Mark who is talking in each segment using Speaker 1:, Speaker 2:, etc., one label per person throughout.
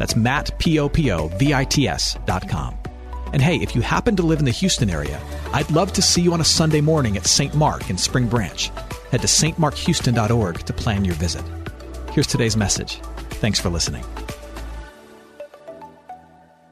Speaker 1: That's Matt, P-O-P-O-V-I-T-S dot com. And hey, if you happen to live in the Houston area, I'd love to see you on a Sunday morning at St. Mark in Spring Branch. Head to stmarkhouston.org to plan your visit. Here's today's message. Thanks for listening.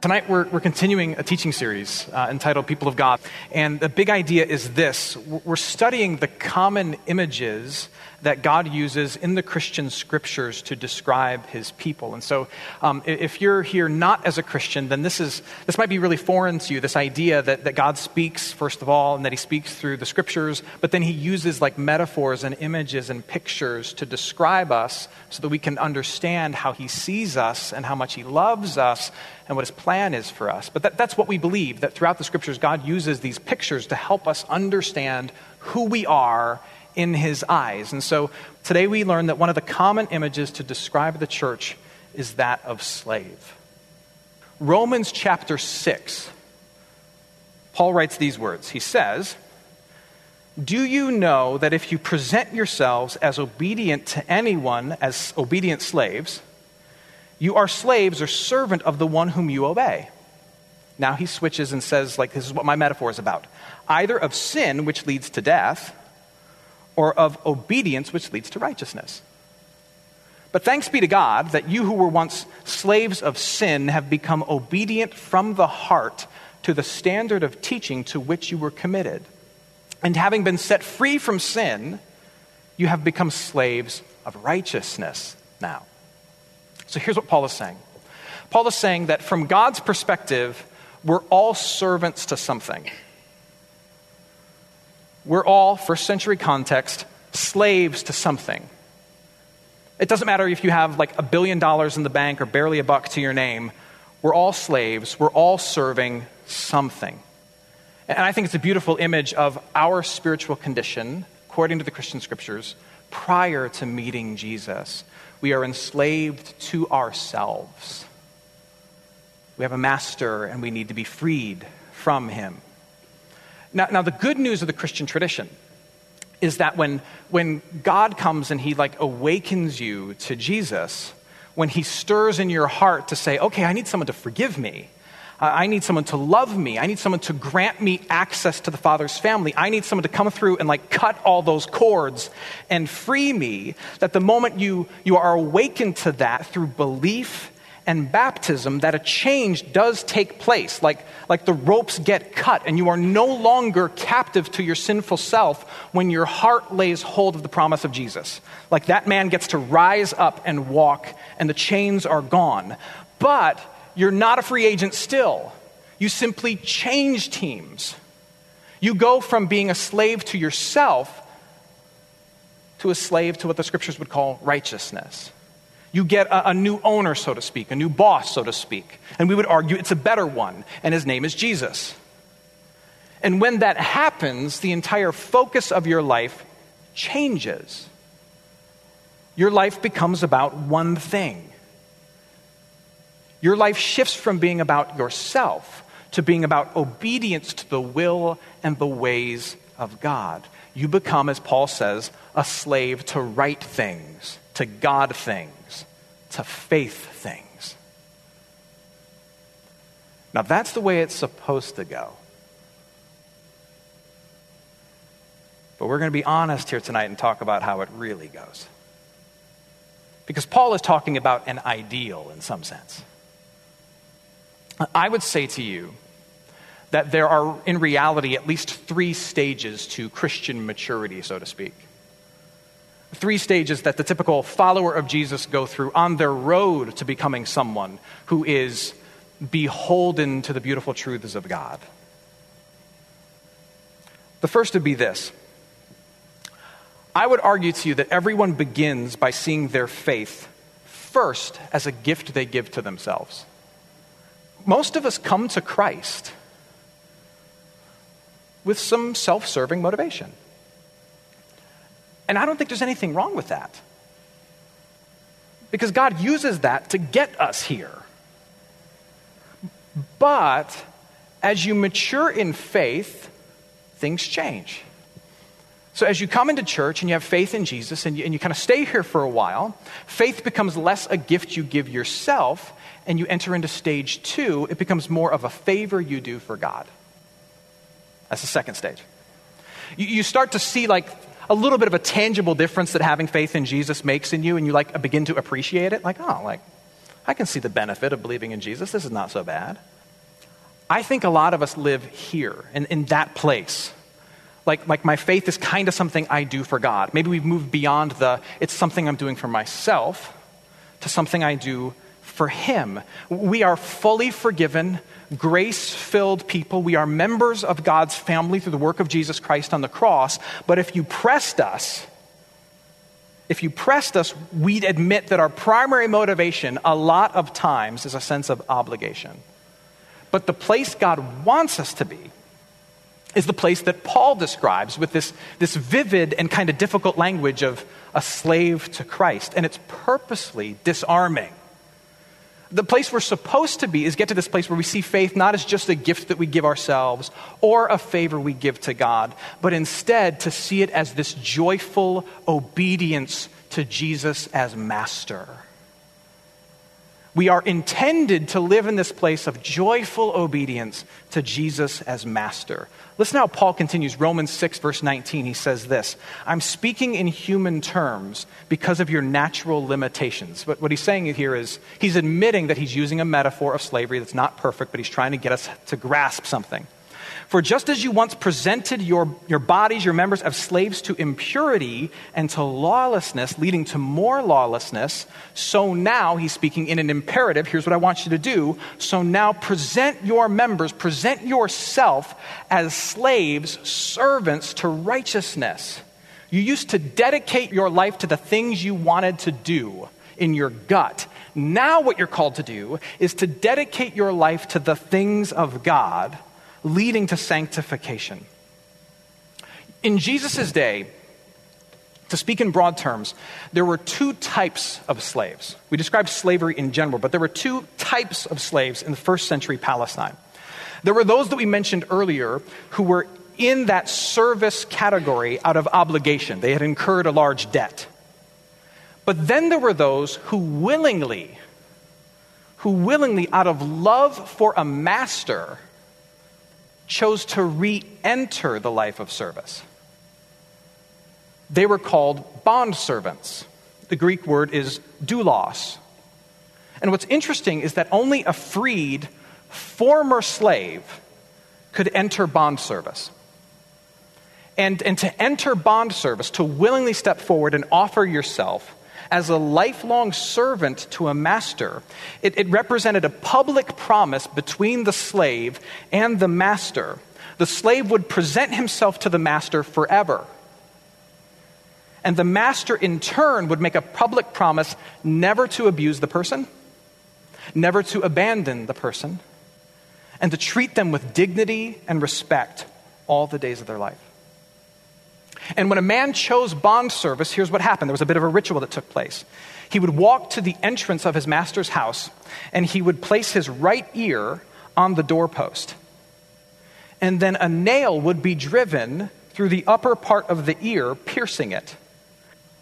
Speaker 2: Tonight, we're, we're continuing a teaching series uh, entitled People of God. And the big idea is this we're studying the common images that God uses in the Christian scriptures to describe his people. And so, um, if you're here not as a Christian, then this, is, this might be really foreign to you this idea that, that God speaks, first of all, and that he speaks through the scriptures, but then he uses like metaphors and images and pictures to describe us so that we can understand how he sees us and how much he loves us and what his plan is for us. But that, that's what we believe that throughout the scriptures, God uses these pictures to help us understand who we are in his eyes. And so today we learn that one of the common images to describe the church is that of slave. Romans chapter 6, Paul writes these words. He says, Do you know that if you present yourselves as obedient to anyone as obedient slaves, you are slaves or servant of the one whom you obey? Now he switches and says, like, this is what my metaphor is about. Either of sin, which leads to death, or of obedience, which leads to righteousness. But thanks be to God that you who were once slaves of sin have become obedient from the heart to the standard of teaching to which you were committed. And having been set free from sin, you have become slaves of righteousness now. So here's what Paul is saying Paul is saying that from God's perspective, we're all servants to something. We're all, first century context, slaves to something. It doesn't matter if you have like a billion dollars in the bank or barely a buck to your name. We're all slaves. We're all serving something. And I think it's a beautiful image of our spiritual condition, according to the Christian scriptures, prior to meeting Jesus. We are enslaved to ourselves. We have a master and we need to be freed from him. Now, now the good news of the Christian tradition is that when, when God comes and he like awakens you to Jesus, when he stirs in your heart to say, okay, I need someone to forgive me. I need someone to love me. I need someone to grant me access to the Father's family. I need someone to come through and like cut all those cords and free me. That the moment you, you are awakened to that through belief and baptism that a change does take place. Like, like the ropes get cut, and you are no longer captive to your sinful self when your heart lays hold of the promise of Jesus. Like that man gets to rise up and walk, and the chains are gone. But you're not a free agent still. You simply change teams. You go from being a slave to yourself to a slave to what the scriptures would call righteousness. You get a, a, new owner, so to speak, a new boss, so to speak. And we would argue it's a better one, and his name is Jesus. And when that happens, the entire focus of your life changes. Your life becomes about one thing. Your life shifts from being about yourself to being about obedience to the will and the ways of God. You become, as Paul says, a slave to right things, to God things to faith things. Now, that's the way it's supposed to go. But we're going to be honest here tonight and talk about how it really goes. Because Paul is talking about an ideal in some sense. I would say to you that there are, in reality, at least three stages to Christian maturity, so to speak three stages that the typical follower of Jesus go through on their road to becoming someone who is beholden to the beautiful truths of God. The first would be this I would argue to you that everyone begins by seeing their faith first as a gift they give to themselves. most of us come to Christ with some self serving motivation. And I don't think there's anything wrong with that. Because God uses that to get us here. But as you mature in faith, things change. So, as you come into church and you have faith in Jesus and you, and you kind of stay here for a while, faith becomes less a gift you give yourself, and you enter into stage two, it becomes more of a favor you do for God. That's the second stage. You, you start to see like a little bit of a tangible difference that having faith in Jesus makes in you, and you like begin to appreciate it. Like, oh, like I can see the benefit of believing in Jesus. This is not so bad. I think a lot of us live here, in, in that place. Like, like my faith is kind of something I do for God. Maybe we've moved beyond the, it's something I'm doing for myself, to something I do for Him. We are fully forgiven, grace filled people. We are members of God's family through the work of Jesus Christ on the cross. But if you pressed us, if you pressed us, we'd admit that our primary motivation, a lot of times, is a sense of obligation. But the place God wants us to be is the place that Paul describes with this, this vivid and kind of difficult language of a slave to Christ. And it's purposely disarming. The place we're supposed to be is get to this place where we see faith not as just a gift that we give ourselves or a favor we give to God, but instead to see it as this joyful obedience to Jesus as master. We are intended to live in this place of joyful obedience to Jesus as master. Listen how Paul continues Romans 6, verse 19. He says this I'm speaking in human terms because of your natural limitations. But what he's saying here is he's admitting that he's using a metaphor of slavery that's not perfect, but he's trying to get us to grasp something. For just as you once presented your, your bodies, your members, as slaves to impurity and to lawlessness, leading to more lawlessness, so now, he's speaking in an imperative. Here's what I want you to do. So now present your members, present yourself as slaves, servants to righteousness. You used to dedicate your life to the things you wanted to do in your gut. Now, what you're called to do is to dedicate your life to the things of God leading to sanctification. In Jesus' day, to speak in broad terms, there were two types of slaves. We described slavery in general, but there were two types of slaves in the first century Palestine. There were those that we mentioned earlier who were in that service category out of obligation. They had incurred a large debt. But then there were those who willingly, who willingly, out of love for a master, chose to re enter the life of service. They were called bond servants. The Greek word is doulos. And what's interesting is that only a freed former slave could enter bond service. And, and to enter bond service, to willingly step forward and offer yourself as a lifelong servant to a master, it, it represented a public promise between the slave and the master. The slave would present himself to the master forever. And the master, in turn, would make a public promise never to abuse the person, never to abandon the person, and to treat them with dignity and respect all the days of their life. And when a man chose bond service, here's what happened. There was a bit of a ritual that took place. He would walk to the entrance of his master's house and he would place his right ear on the doorpost. And then a nail would be driven through the upper part of the ear, piercing it.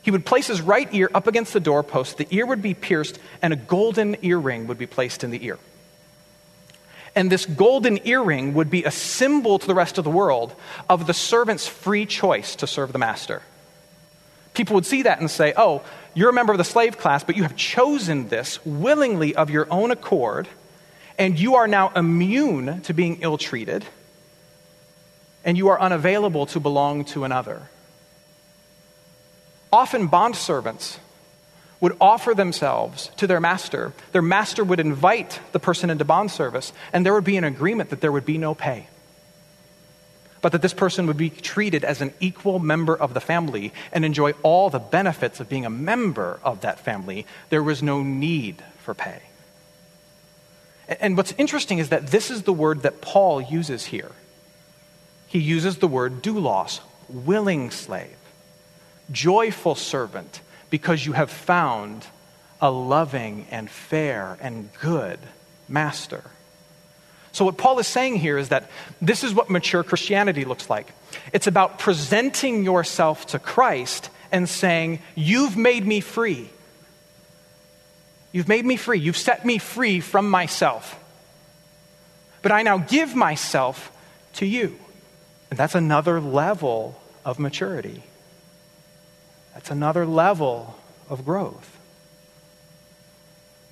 Speaker 2: He would place his right ear up against the doorpost, the ear would be pierced, and a golden earring would be placed in the ear. And this golden earring would be a symbol to the rest of the world of the servant's free choice to serve the master. People would see that and say, Oh, you're a member of the slave class, but you have chosen this willingly of your own accord, and you are now immune to being ill treated, and you are unavailable to belong to another. Often, bond servants would offer themselves to their master. Their master would invite the person into bond service, and there would be an agreement that there would be no pay. But that this person would be treated as an equal member of the family and enjoy all the benefits of being a member of that family. There was no need for pay. And what's interesting is that this is the word that Paul uses here. He uses the word doulos, willing slave, joyful servant, because you have found a loving and fair and good master. So, what Paul is saying here is that this is what mature Christianity looks like. It's about presenting yourself to Christ and saying, You've made me free. You've made me free. You've set me free from myself. But I now give myself to you. And that's another level of maturity. That's another level of growth.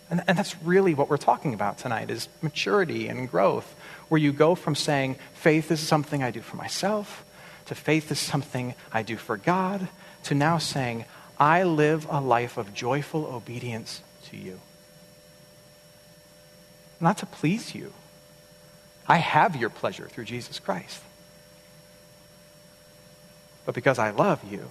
Speaker 2: And, and that's really what we're talking about tonight is maturity and growth, where you go from saying, faith is something I do for myself, to faith is something I do for God, to now saying, I live a life of joyful obedience to you. Not to please you. I have your pleasure through Jesus Christ. But because I love you,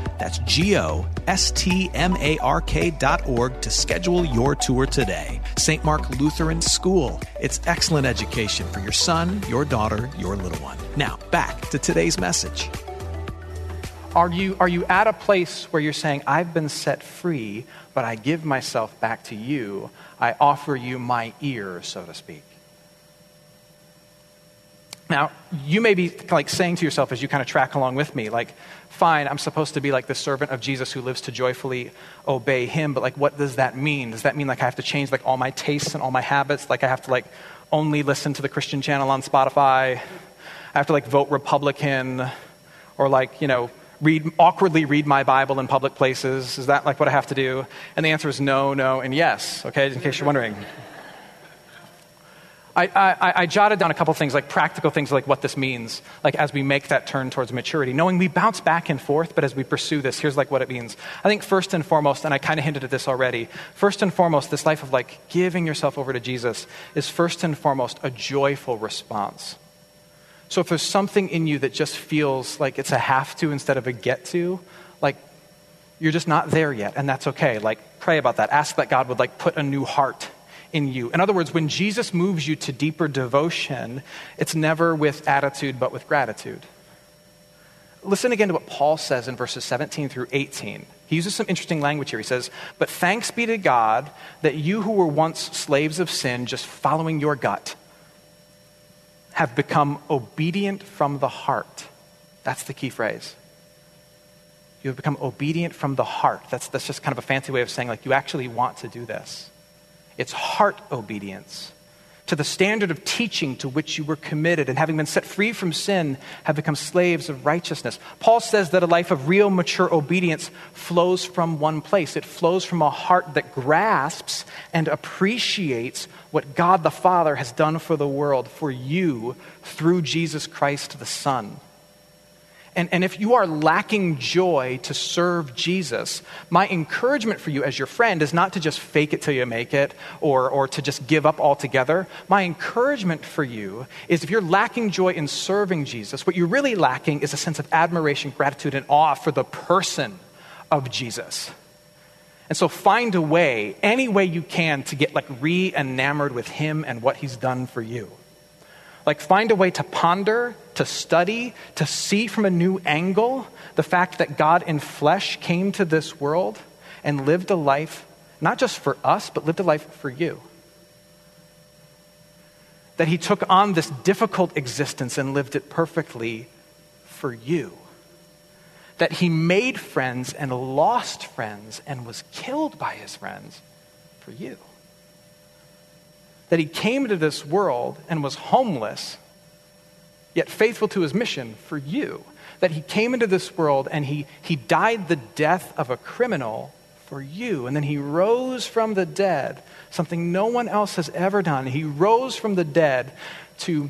Speaker 1: That's G O S T M A R K dot org to schedule your tour today. St. Mark Lutheran School. It's excellent education for your son, your daughter, your little one. Now, back to today's message.
Speaker 2: Are you, are you at a place where you're saying, I've been set free, but I give myself back to you? I offer you my ear, so to speak. Now, you may be like saying to yourself as you kind of track along with me, like, fine, I'm supposed to be like the servant of Jesus who lives to joyfully obey him, but like, what does that mean? Does that mean like I have to change like all my tastes and all my habits? Like I have to like only listen to the Christian channel on Spotify? I have to like vote Republican or like, you know, read, awkwardly read my Bible in public places? Is that like what I have to do? And the answer is no, no, and yes, okay, in case you're wondering. I, I, I, jotted down a couple things, like practical things, like what this means, like as we make that turn towards maturity, knowing we bounce back and forth, but as we pursue this, here's like what it means. I think first and foremost, and I kind of hinted at this already, first and foremost, this life of like giving yourself over to Jesus is first and foremost a joyful response. So if there's something in you that just feels like it's a have to instead of a get to, like you're just not there yet, and that's okay. Like pray about that. Ask that God would like put a new heart in you. In other words, when Jesus moves you to deeper devotion, it's never with attitude but with gratitude. Listen again to what Paul says in verses 17 through 18. He uses some interesting language here. He says, But thanks be to God that you who were once slaves of sin, just following your gut, have become obedient from the heart. That's the key phrase. You have become obedient from the heart. That's, that's just kind of a fancy way of saying, like, you actually want to do this. It's heart obedience to the standard of teaching to which you were committed, and having been set free from sin, have become slaves of righteousness. Paul says that a life of real mature obedience flows from one place. It flows from a heart that grasps and appreciates what God the Father has done for the world, for you, through Jesus Christ the Son. And, and if you are lacking joy to serve Jesus, my encouragement for you as your friend is not to just fake it till you make it or, or to just give up altogether. My encouragement for you is if you're lacking joy in serving Jesus, what you're really lacking is a sense of admiration, gratitude, and awe for the person of Jesus. And so find a way, any way you can, to get like re enamored with him and what he's done for you. Like, find a way to ponder, to study, to see from a new angle the fact that God in flesh came to this world and lived a life, not just for us, but lived a life for you. That he took on this difficult existence and lived it perfectly for you. That he made friends and lost friends and was killed by his friends for you that he came into this world and was homeless, yet faithful to his mission for you. That he came into this world and he, he died the death of a criminal for you. And then he rose from the dead, something no one else has ever done. He rose from the dead to,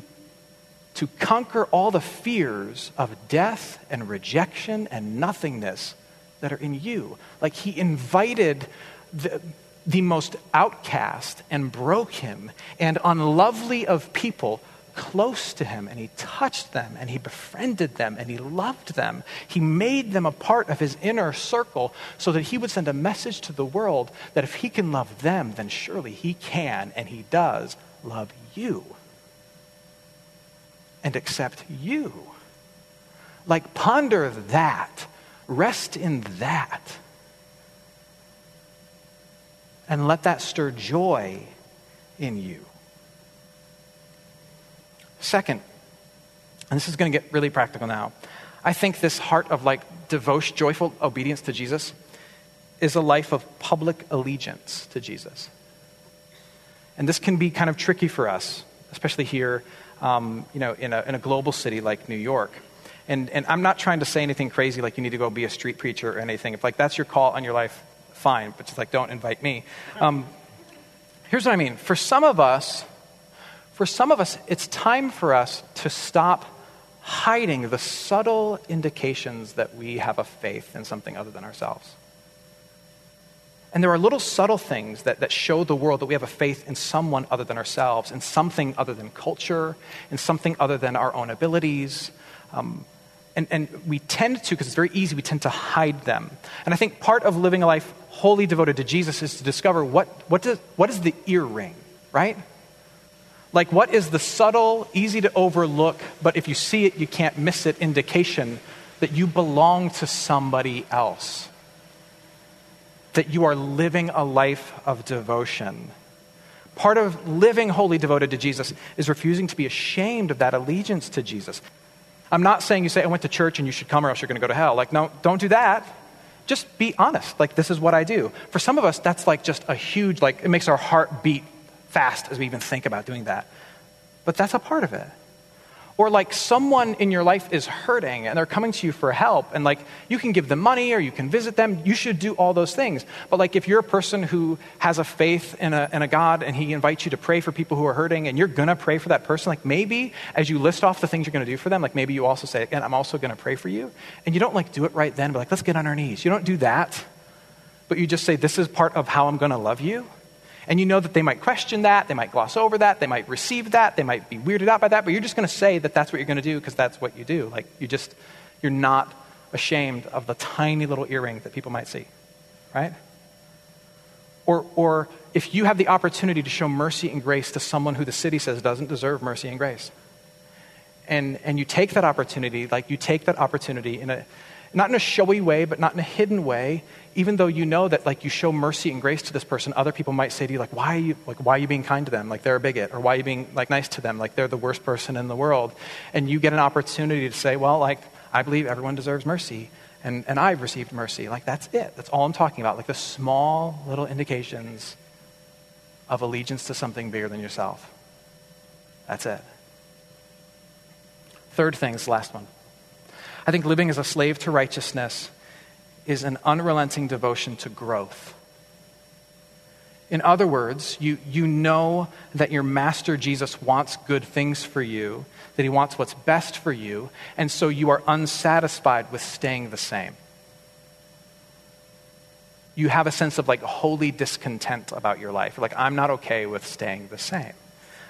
Speaker 2: to conquer all the fears of death and rejection and nothingness that are in you. Like he invited the, the most outcast and broken and unlovely of people close to him and he touched them and he befriended them and he loved them. He made them a part of his inner circle so that he would send a message to the world that if he can love them, then surely he can and he does love you and accept you. Like, ponder that, rest in that, and let that stir joy in you. Second, and this is going to get really practical now, I think this heart of like devotion, joyful obedience to Jesus is a life of public allegiance to Jesus. And this can be kind of tricky for us, especially here, um, you know, in a, in a global city like New York. And, and I'm not trying to say anything crazy like you need to go be a street preacher or anything. If like that's your call on your life, fine. But just like don't invite me. Um, here's what I mean. For some of us, for some of us, it's time for us to stop hiding the subtle indications that we have a faith in something other than ourselves. And there are little subtle things that, that show the world that we have a faith in someone other than ourselves, in something other than culture, in something other than our own abilities. Um, and, and we tend to, because it's very easy, we tend to hide them. And I think part of living a life wholly devoted to Jesus is to discover what, what, does, what is the earring, right? Like, what is the subtle, easy to overlook, but if you see it, you can't miss it indication that you belong to somebody else? That you are living a life of devotion. Part of living wholly devoted to Jesus is refusing to be ashamed of that allegiance to Jesus. I'm not saying you say, I went to church and you should come or else you're going to go to hell. Like, no, don't do that. Just be honest. Like, this is what I do. For some of us, that's like just a huge, like, it makes our heart beat fast as we even think about doing that. But that's a part of it. Or like someone in your life is hurting and they're coming to you for help, and like you can give them money or you can visit them. You should do all those things. But like if you're a person who has a faith in a, in a God and he invites you to pray for people who are hurting and you're to pray for that person, like maybe as you list off the things you're to do for them, like maybe you also say, and I'm also to pray for you. And you don't like do it right then, but like let's get on our knees. You don't do that, but you just say, this is part of how I'm to love you. And you know that they might question that, they might gloss over that, they might receive that, they might be weirded out by that, but you're just going to say that that's what you're going to do because that's what you do. Like, you just, you're not ashamed of the tiny little earring that people might see, right? Or, or if you have the opportunity to show mercy and grace to someone who the city says doesn't deserve mercy and grace, and, and you take that opportunity, like you take that opportunity in a, not in a showy way, but not in a hidden way, even though you know that like you show mercy and grace to this person, other people might say to you, like, why are you like why are you being kind to them? Like they're a bigot, or why are you being like nice to them? Like they're the worst person in the world. And you get an opportunity to say, Well, like, I believe everyone deserves mercy. And, and I've received mercy. Like, that's it. That's all I'm talking about. Like, the small little indications of allegiance to something bigger than yourself. That's it. Third thing is last one. I think living as a slave to righteousness is an unrelenting devotion to growth. In other words, you, you know that your master Jesus wants good things for you, that he wants what's best for you, and so you are unsatisfied with staying the same. You have a sense of like holy discontent about your life. Like, I'm not okay with staying the same.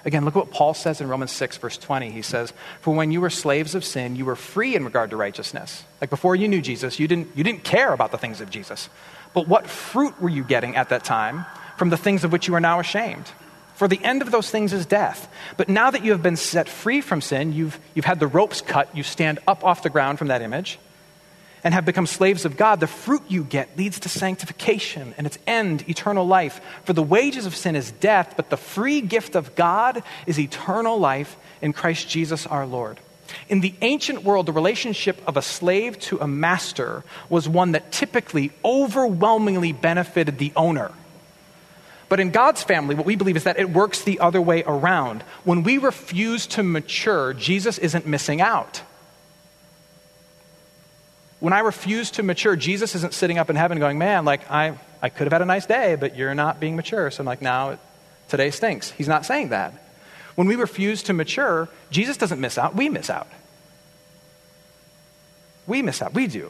Speaker 2: Again, look at what Paul says in Romans 6, verse 20. He says, For when you were slaves of sin, you were free in regard to righteousness. Like before you knew Jesus, you didn't, you didn't care about the things of Jesus. But what fruit were you getting at that time from the things of which you are now ashamed? For the end of those things is death. But now that you have been set free from sin, you've, you've had the ropes cut, you stand up off the ground from that image and have become slaves of God, the fruit you get leads to sanctification and its end, eternal life. For the wages of sin is death, but the free gift of God is eternal life in Christ Jesus our Lord. In the ancient world, the relationship of a slave to a master was one that typically overwhelmingly benefited the owner. But in God's family, what we believe is that it works the other way around. When we refuse to mature, Jesus isn't missing out. When I refuse to mature, Jesus isn't sitting up in heaven going, man, like, I, I could have had a nice day, but you're not being mature. So I'm like, now today stinks. He's not saying that. When we refuse to mature, Jesus doesn't miss out, we miss out. We miss out. We do.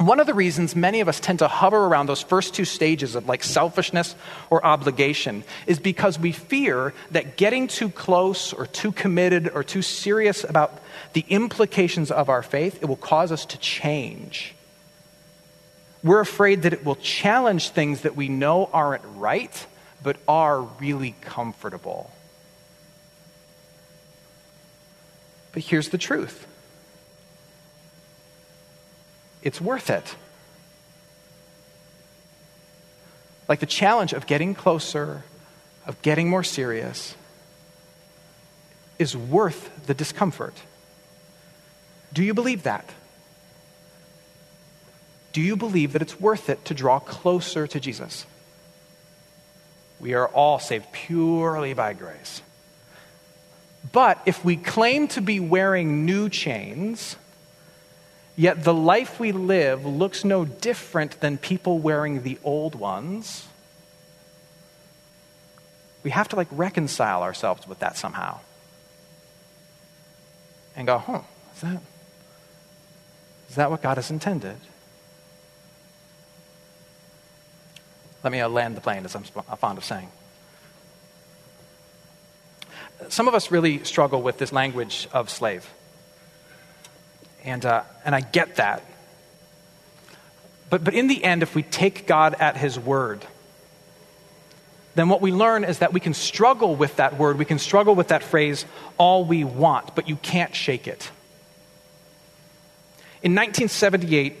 Speaker 2: One of the reasons many of us tend to hover around those first two stages of like selfishness or obligation is because we fear that getting too close or too committed or too serious about the implications of our faith, it will cause us to change. We're afraid that it will challenge things that we know aren't right, but are really comfortable. But here's the truth it's worth it. Like the challenge of getting closer, of getting more serious, is worth the discomfort. Do you believe that? Do you believe that it's worth it to draw closer to Jesus? We are all saved purely by grace. But if we claim to be wearing new chains, Yet the life we live looks no different than people wearing the old ones. We have to like reconcile ourselves with that somehow. And go, huh, is that, is that what God has intended? Let me uh, land the plane, as I'm fond of saying. Some of us really struggle with this language of slave. And, uh, and I get that. But, but in the end, if we take God at His word, then what we learn is that we can struggle with that word, we can struggle with that phrase all we want, but you can't shake it. In 1978,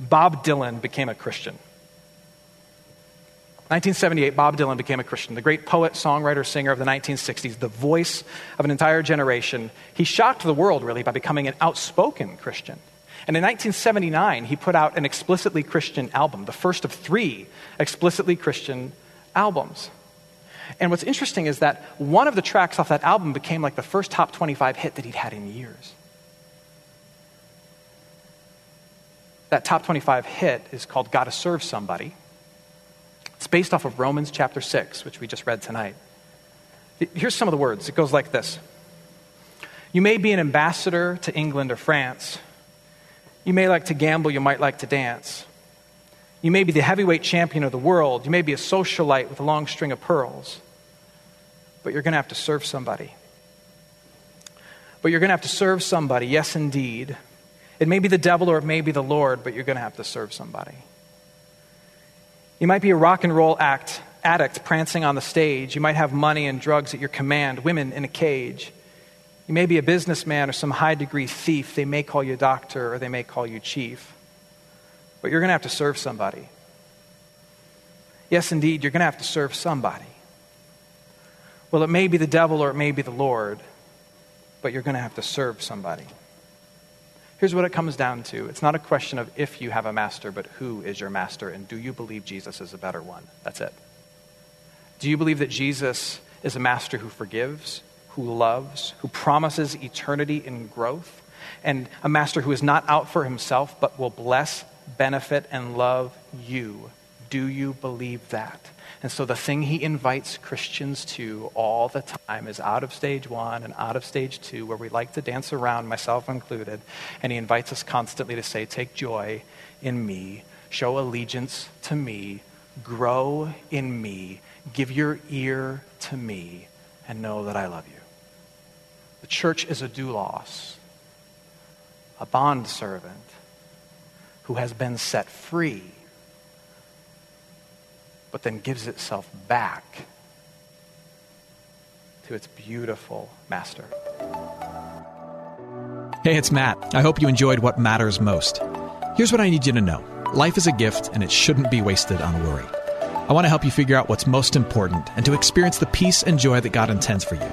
Speaker 2: Bob Dylan became a Christian. 1978, Bob Dylan became a Christian, the great poet, songwriter, singer of the 1960s, the voice of an entire generation. He shocked the world, really, by becoming an outspoken Christian. And in 1979, he put out an explicitly Christian album, the first of three explicitly Christian albums. And what's interesting is that one of the tracks off that album became like the first top 25 hit that he'd had in years. That top 25 hit is called Gotta Serve Somebody. It's based off of Romans chapter 6, which we just read tonight. Here's some of the words. It goes like this You may be an ambassador to England or France. You may like to gamble, you might like to dance. You may be the heavyweight champion of the world. You may be a socialite with a long string of pearls. But you're going to have to serve somebody. But you're going to have to serve somebody, yes, indeed. It may be the devil or it may be the Lord, but you're going to have to serve somebody. You might be a rock and roll act, addict prancing on the stage. You might have money and drugs at your command, women in a cage. You may be a businessman or some high degree thief. They may call you doctor or they may call you chief. But you're going to have to serve somebody. Yes, indeed, you're going to have to serve somebody. Well, it may be the devil or it may be the Lord, but you're going to have to serve somebody. Here's what it comes down to it's not a question of if you have a master, but who is your master, and do you believe Jesus is a better one? That's it. Do you believe that Jesus is a master who forgives, who loves, who promises eternity in growth, and a master who is not out for himself, but will bless, benefit, and love you? Do you believe that? And so the thing he invites Christians to all the time is out of stage one and out of stage two, where we like to dance around, myself included. And he invites us constantly to say, Take joy in me, show allegiance to me, grow in me, give your ear to me, and know that I love you. The church is a doulos, a bondservant who has been set free but then gives itself back to its beautiful master.
Speaker 1: Hey, it's Matt. I hope you enjoyed what matters most. Here's what I need you to know life is a gift, and it shouldn't be wasted on worry. I want to help you figure out what's most important and to experience the peace and joy that God intends for you.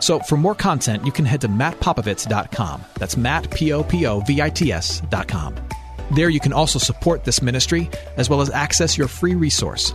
Speaker 1: So, for more content, you can head to mattpopovits.com. That's Matt, P O P O V I T S.com. There, you can also support this ministry as well as access your free resource,